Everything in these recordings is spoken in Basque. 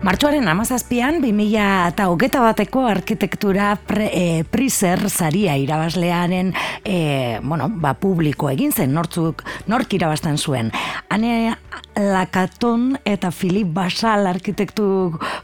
Martxoaren amazazpian, 2000 eta hogeta bateko arkitektura pre, e, prizer zaria irabazlearen e, bueno, ba, publiko egin zen, nortzuk, nork irabazten zuen. Hane Lakaton eta Filip Basal arkitektu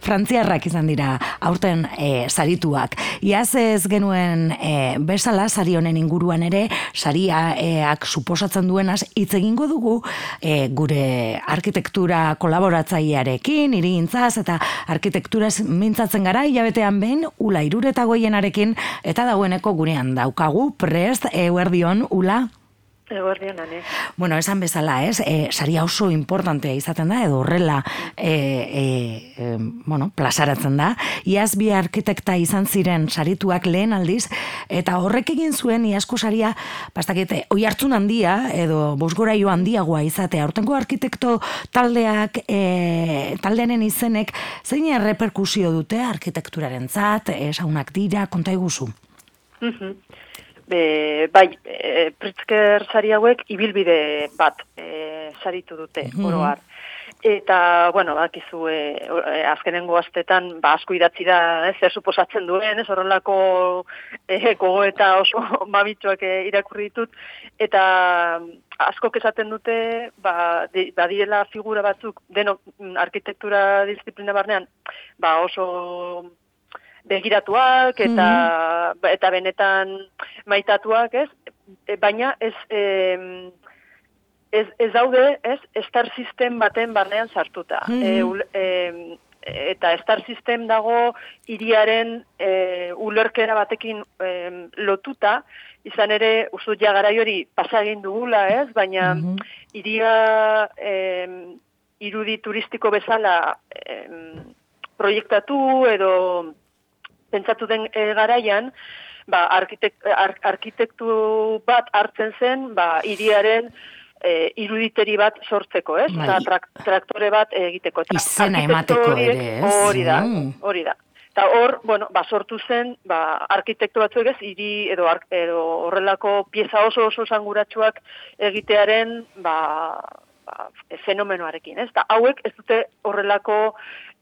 frantziarrak izan dira aurten e, sarituak. Iaz ez genuen e, bezala sari honen inguruan ere, sariak suposatzen duenaz, hitz egingo dugu e, gure arkitektura kolaboratzailearekin, irigintzaz eta arkitekturaz mintzatzen gara hilabetean behin ula irureta goienarekin eta dagoeneko gurean daukagu prest eguerdion ula Eguerdion, ane. Bueno, esan bezala, ez? E, saria oso importantea izaten da, edo horrela, e, e, e, bueno, plasaratzen da. Iaz bi arkitekta izan ziren sarituak lehen aldiz, eta horrek egin zuen iasko saria, pastakete, oi hartzun handia, edo bosgoraio handiagoa izatea. Hortengo arkitekto taldeak, e, taldeanen izenek, zein reperkusio dute arkitekturaren zat, esaunak dira, konta eguzu? Mhm be, bai, e, pritzker sari hauek ibilbide bat e, saritu dute, mm oroar. Eta, bueno, bakizu, e, e, azkenengo astetan, ba, asko idatzi da, ez, zer suposatzen duen, ez, horrelako e, gogo eta oso mabitxoak e, irakurri ditut, eta asko esaten dute, ba, di, badiela figura batzuk, deno, arkitektura disiplina barnean, ba, oso begiratuak eta mm eta benetan maitatuak, ez? E, baina ez e, ez ez daude, ez? Star System baten barnean sartuta. Mm e, eta Star System dago hiriaren e, ulerkera batekin e, lotuta, izan ere uste ja garai hori pasa egin dugula, ez? Baina mm hiria e, irudi turistiko bezala e, proiektatu edo pentsatu den e, garaian, ba, arkitektu bat hartzen zen, ba, iriaren e, iruditeri bat sortzeko, ez? Bai. traktore bat egiteko. Izena emateko ere, ez? Hori da, mm. hori da. Eta hor, bueno, ba, sortu zen, ba, arkitektu batzuek ez, iri edo, edo horrelako pieza oso oso zanguratsuak egitearen, ba, ba, fenomenoarekin, ez? Ta hauek ez dute horrelako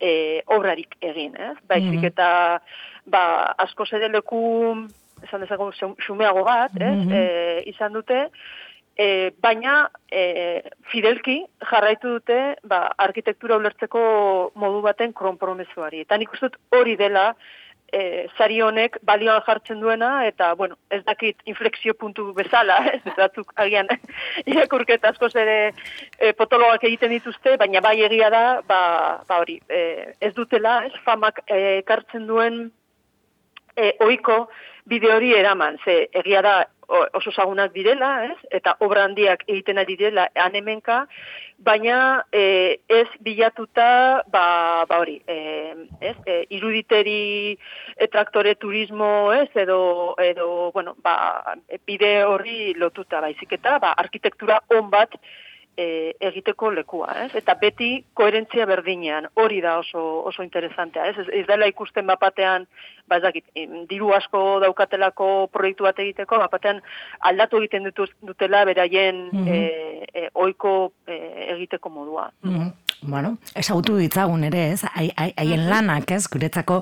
e, obrarik egin, ez? Baizik mm eta ba, asko zede leku, esan dezago, xumeago bat, ez? Mm izan dute, e, baina e, fidelki jarraitu dute ba, arkitektura ulertzeko modu baten kronpromesuari. Eta nik uste hori dela, e, zari honek balioan jartzen duena, eta, bueno, ez dakit inflexio puntu bezala, ez batzuk agian irakurket asko zere e, potoloak egiten dituzte, baina bai egia da, ba, ba hori, e, ez dutela, ez famak e, ekartzen duen e, oiko bide hori eraman, ze egia da oso zagunak direla, ez? eta obra handiak egiten ari direla anemenka, baina e, ez bilatuta ba, ba hori, e, ez? E, iruditeri e, traktore turismo, ez? edo, edo bueno, ba, bide horri lotuta baizik eta ba, arkitektura on bat e, egiteko lekua, ez? Eta beti koherentzia berdinean, hori da oso oso interesantea, ez? Ez, dela ikusten bapatean, ba ezakit, diru asko daukatelako proiektu bat egiteko, bapatean aldatu egiten dutela beraien mm -hmm. ohiko egiteko modua. Mm bueno, esagutu ditzagun ere, ez? Haien lanak, ez? Guretzako,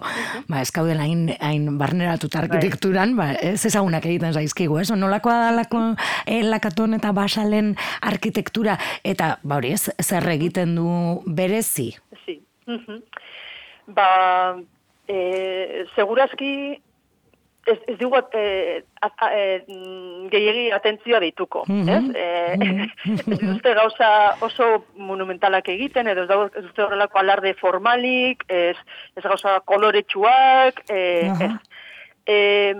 ba, eskauden hain, hain barneratuta bai. arkitekturan, ba, ez ezagunak egiten zaizkigu, ez? Nolakoa da lako, eh, lakaton eta basalen arkitektura, eta, ba, hori, ez? Zer egiten du berezi? Si. Ba, e, segurazki, ez, ez dugu e, gehiagi atentzioa dituko, mm -hmm. ez? E, ez duzte gauza oso monumentalak egiten, edo ez duzte horrelako alarde formalik, ez, ez gauza koloretsuak, e, ez. E,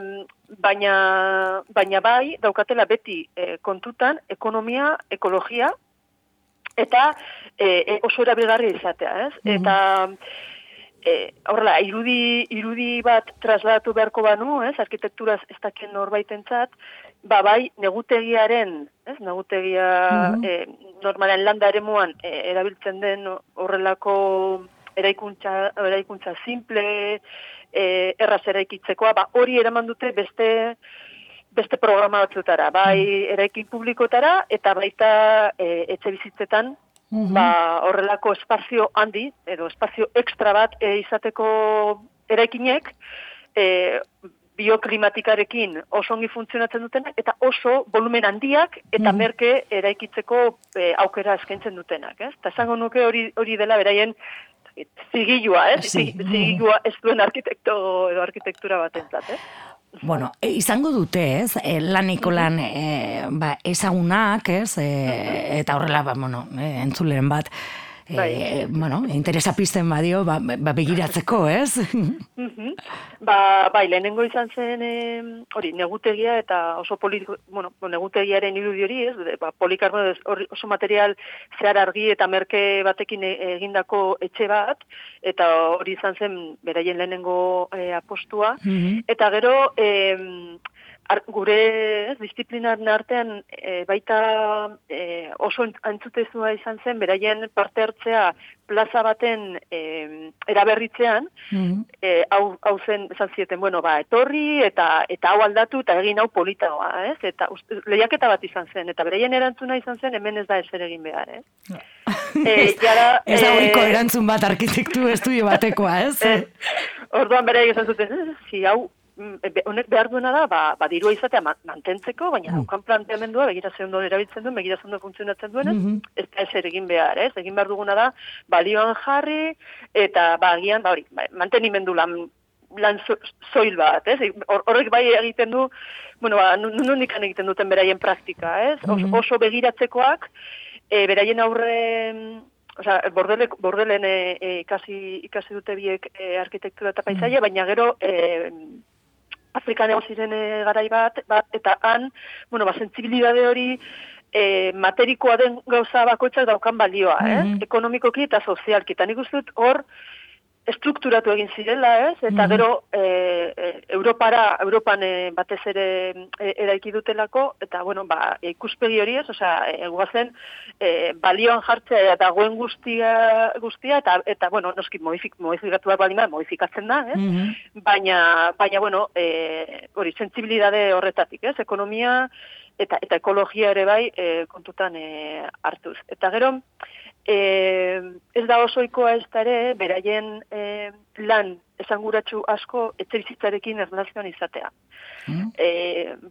baina, baina bai, daukatela beti e, kontutan, ekonomia, ekologia, eta e, oso erabilgarri izatea, ez? Eta e, horrela, irudi, irudi bat trasladatu beharko banu, ez, arkitekturaz ez dakien norbaitentzat, ba bai, negutegiaren, ez, negutegia mm -hmm. normalen landa ere muan, e, erabiltzen den horrelako eraikuntza, eraikuntza simple, e, erraz eraikitzekoa, ba hori eraman dute beste beste programa batzutara, bai mhm. eraikin publikotara eta baita e, etxe bizitzetan mhm. ba, horrelako espazio handi, edo espazio ekstra bat e, izateko eraikinek, e, bioklimatikarekin oso ongi funtzionatzen dutenak, eta oso volumen handiak eta mm merke eraikitzeko e, aukera eskaintzen dutenak. Ez? Eta esango nuke hori, hori dela beraien zigilua, ez? Zigilua ez duen arkitekto edo arkitektura bat entzat, ez? Bueno, e, izango dute, ez? E, laniko lan e, ba, ezagunak, ez? E, eta horrela, ba, bueno, e, entzuleren bat, bai. e, bueno, interesa pizten badio, ba, ba begiratzeko, ez? ba, bai, lehenengo izan zen, hori, negutegia eta oso politiko, bueno, negutegiaren irudi hori, ez? Ba, polikarbo oso material zehar argi eta merke batekin e, egindako etxe bat, eta hori izan zen beraien lehenengo e, apostua. Eta gero, e, ar, gure ez, disiplinaren artean e, baita e, oso antzutezua izan zen, beraien parte hartzea plaza baten e, eraberritzean, mm hau, hau zen, esan zieten, bueno, ba, etorri eta eta hau aldatu eta egin hau politagoa, ez? Eta lehiaketa bat izan zen, eta beraien erantzuna izan zen, hemen ez da ezer egin behar, ez? E, jara, ez da e, erantzun bat arkitektu estudio batekoa, ez? E, orduan bere izan zuten, zi, hau, Mm, honek behar duena da, ba, ba dirua izatea mantentzeko, baina mm. daukan planteamendua, begira ondo erabiltzen duen, begira ondo funtzionatzen duen, mm -hmm. ez da eser egin behar, ez? Egin behar duguna da, balioan jarri, eta ba, agian, ba, hori, ba, mantenimendu lan, lan soil bat, ez? Horrek bai egiten du, bueno, ba, nun egiten duten beraien praktika, ez? Mm Oso begiratzekoak, e, beraien aurre Osa, bordele, bordelen e, e, ikasi, ikasi dute biek e, arkitektura eta paisaia, mm. baina gero e, Afrikan egon ziren e, garai bat, bat, eta han, bueno, ba, sensibilidade hori e, materikoa den gauza bakoitzak daukan balioa, mm -hmm. eh? ekonomikoki eta sozialki. Eta nik uste dut hor, estrukturatu egin zirela, ez? Eta mhm. gero e, e, Europara, Europan e, batez ere e, eraiki dutelako eta bueno, ba ikuspegi hori, ez? Osea, e, guazen e, balioan jartzea eta goen guztia guztia eta eta bueno, noski modifik modifikatu da modifikatzen da, ez? Mhm. Baina baina bueno, eh hori sentsibilitate horretatik, ez? Ekonomia eta eta ekologia ere bai e, kontutan e, hartuz. Eta gero E, ez da osoikoa ez ere, beraien e, lan esanguratsu asko etxerizitzarekin erlazioan izatea. Mm. E,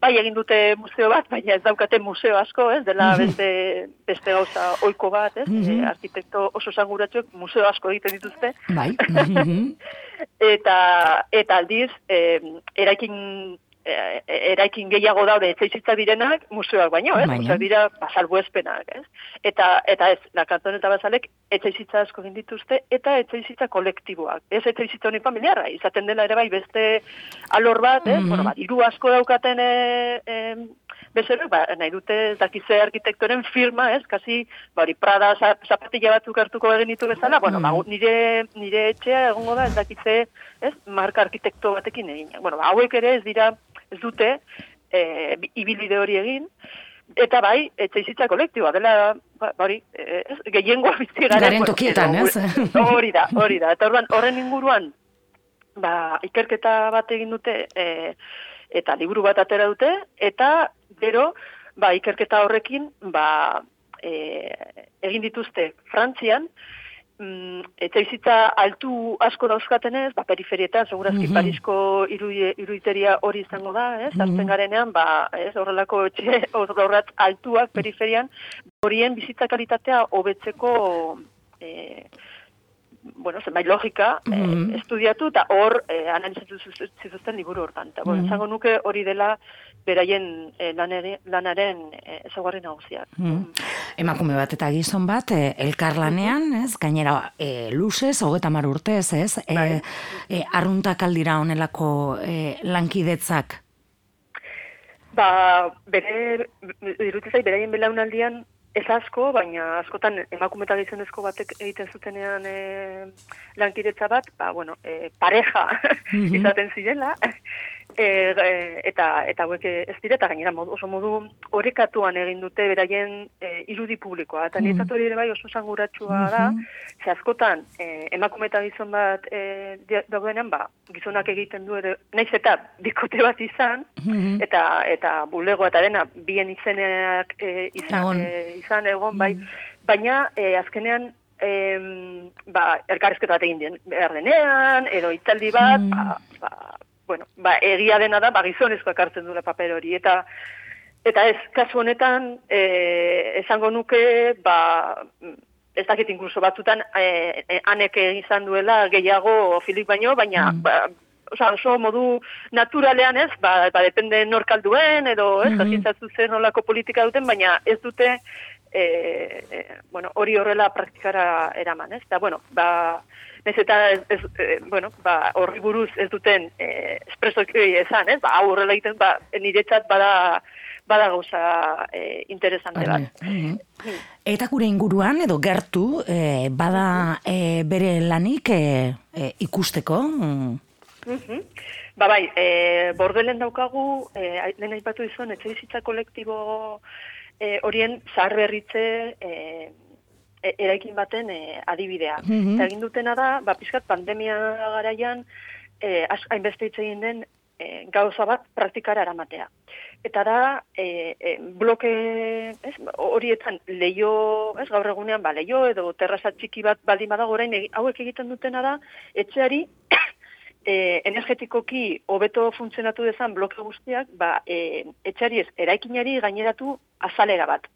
bai egin dute museo bat, baina ez daukate museo asko, ez dela beste, beste gauza oiko bat, ez? Mm -hmm. arkitekto oso esanguratsuak museo asko egiten dituzte. Bai. eta, eta aldiz, e, eraikin E, e, eraikin gehiago daude etxeizitza direnak museoak baino, ez? Baina. dira basalbu ezpenak, ez? Eta, eta ez, lakanton eta bazalek etxeizitza asko dituzte eta etxeizitza kolektiboak. Ez etxeizitza honi familiarra, izaten dela ere bai beste alor bat, ez? Mm -hmm. Bueno, ba, iru asko daukaten e, e, bezero, ba, nahi dute dakize arkitektoren firma, ez? Kasi, ba, hori Prada zapatilla batzuk hartuko egin ditu bezala, bueno, ba, mm. nire, nire etxea egongo da ez dakize, ez? Marka arkitekto batekin egin. Bueno, ba, hauek ere ez dira ez dute e, ibilbide hori egin, eta bai, etxe izitza kolektiboa, dela, ba, hori, e, gehiengoa bizi gara. Garen tokietan, ez? Hori da, hori da. Eta orban, horren inguruan, ba, ikerketa bat egin dute, e, eta liburu bat atera dute, eta gero, ba, ikerketa horrekin, ba, e, egin dituzte Frantzian, mm, eta bizitza altu asko dauzkaten ez, ba, periferietan, segurazki mm Parisko iruiteria hori izango da, ez, mm -hmm. garenean, ba, ez, horrelako etxe, horret altuak periferian, horien bizitza kalitatea hobetzeko e, bueno, zenbait logika mm estudiatu, eta hor e, analizatu zituzten liburu hortan. Eta, bueno, mm nuke hori dela beraien e, lanaren e, ezaguarri nagusiak. Mm Emakume bat eta gizon bat, e, elkar lanean, ez? Gainera, e, luzez, hogeta mar urtez, ez? E, bai. e, arruntak aldira honelako e, lankidetzak? Ba, bere, dirutizai, beraien belaunaldian, Ez asko, baina askotan emakumeta gizonezko batek egiten zutenean e, lankiretza bat, ba, bueno, e, pareja mm izaten zirela, E, e, eta eta hauek ez dira eta gainera modu, oso modu orekatuan egin dute beraien e, irudi publikoa eta mm hori ere bai oso sanguratsua da mm -hmm. ze askotan e, emakume eta gizon bat e, daudenean ba gizonak egiten du ere naiz eta bikote bat izan mhm. eta eta bulego eta dena bien izeneak e, izan. E, izan egon bai mm baina e, azkenean em, ba, elkarrezketa bat egin den behar denean, edo itzaldi bat, Hmm. ba, ba, bueno, ba, egia dena da, ba, gizonezkoak hartzen duela paper hori, eta eta ez, kasu honetan, e, esango nuke, ba, ez dakit inkluso batzutan, e, e, anek izan duela gehiago Filip baino, baina, Mm. ba, Osa, oso modu naturalean ez, ba, ba depende norkalduen, edo ez, mm zen olako politika duten, baina ez dute, e, e, bueno, hori horrela praktikara eraman, ez? Eta, bueno, ba, ez eta, ez, ez, e, bueno, ba, horri buruz ez duten e, espresoki esan, ez? Ba, hau horrela egiten, ba, niretzat bada, bada gauza e, interesante bat. Mhm. Eta gure inguruan edo gertu eh, bada eh, bere lanik eh, eh, ikusteko. Mm. Ba bai, e, bordelen daukagu, e, lehen aipatu izan, etxe bizitza kolektibo e, horien zahar berritze e, e, eraikin baten e, adibidea. Mhm. Eta egin dutena da, ba, pixkat pandemia garaian, e, az- hainbeste hitz egin den e, gauza bat praktikara eramatea. Eta da, e, e, bloke, ez, horietan leio, ez, gaur egunean, ba, leio edo terraza txiki bat baldin badago orain, hauek egiten dutena da, etxeari e, energetikoki hobeto funtzionatu dezan bloke guztiak, ba, e, etxeari ez, eraikinari gaineratu azalera bat.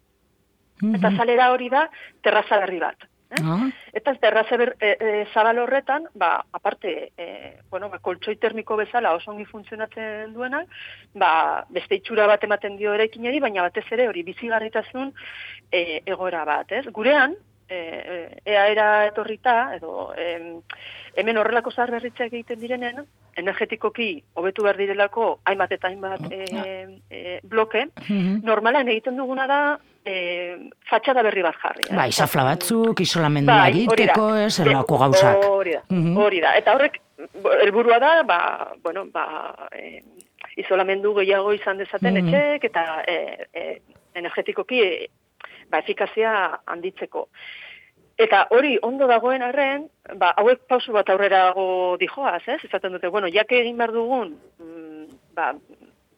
Eta azalera hori da, terraza berri bat. Eh? Ah, Eta terraza ber, e, e, zabal horretan, ba, aparte, e, bueno, ba, koltsoi termiko bezala oso ongi funtzionatzen duenak, ba, beste itxura bat ematen dio eraikinari, baina batez ere hori bizigarritasun e, egoera bat, ez? Gurean, e, e, eaera etorrita, edo em, hemen horrelako zahar berritzeak egiten direnen, energetikoki hobetu behar direlako hainbat eta hainbat e, e, bloke, mhm. normalan egiten duguna da e, fatxada berri bat jarri. eh? Bai, safla batzuk, isolamendua da. egiteko, ez, erlako gauzak. Hori da, Mhm. hori da. Eta horrek, helburua da, ba, bueno, ba, e, isolamendu gehiago izan dezaten Mhm. etxek, eta e, e, energetikoki e, ba, efikazia handitzeko. Eta hori ondo dagoen arren, ba, hauek pausu bat aurrerago dijoaz, ez? Esaten dute, bueno, jake egin behar dugun, mm, ba,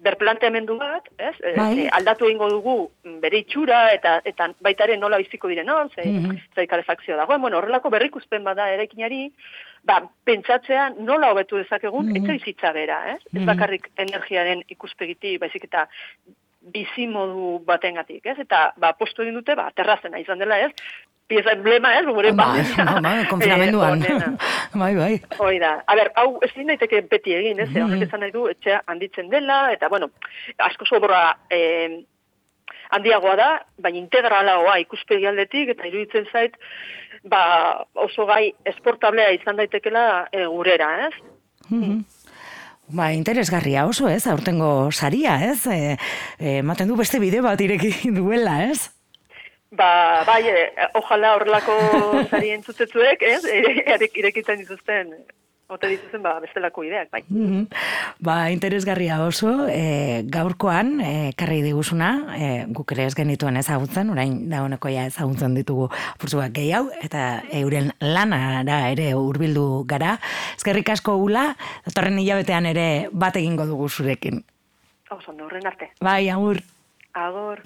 berplanteamendu bat, ez? E, Bai. aldatu egingo dugu mm, bere itxura eta eta baita ere nola biziko diren hor, ze, ze kalefakzio dagoen, bueno, horrelako berrikuspen bada eraikinari, ba, pentsatzea nola hobetu dezakegun Mhm. etxe bizitza bera, ez? Ez Mhm. bakarrik energiaren ikuspegiti, baizik eta bizi modu batengatik, ez? Eta ba postu egin dute, ba terrazena izan dela, ez? Pieza emblema, ez? Gure bai, eh, konfinamenduan. honena. bai, bai. Hoi da. A ber, hau ezin daiteke beti egin, ez? Mhm. Horrek esan nahi du etxea handitzen dela eta bueno, asko sobra eh, handiagoa da, baina integralagoa ikuspegi aldetik eta iruditzen zait ba, oso gai esportablea izan daitekela e, gurera, ez? Mhm. Ba, interesgarria oso, ez, aurtengo saria, ez? E, e, ematen du beste bideo bat ireki duela, ez? Ba, bai, e, ojala horrelako zari entzutetzuek, ez? Erek irekitzen dituzten, ote dituzten, ba, bestelako ideak, bai. Mhm. Ba, interesgarria oso, e, gaurkoan, e, karri diguzuna, e, guk ere ez genituen ezagutzen, orain dagoeneko ja ezagutzen ditugu purtsuak gehiago, eta euren lanara ere hurbildu gara. Ezkerrik asko ula, datorren hilabetean ere bat egingo dugu zurekin. Oso, horren arte. Bai, agur. Agor.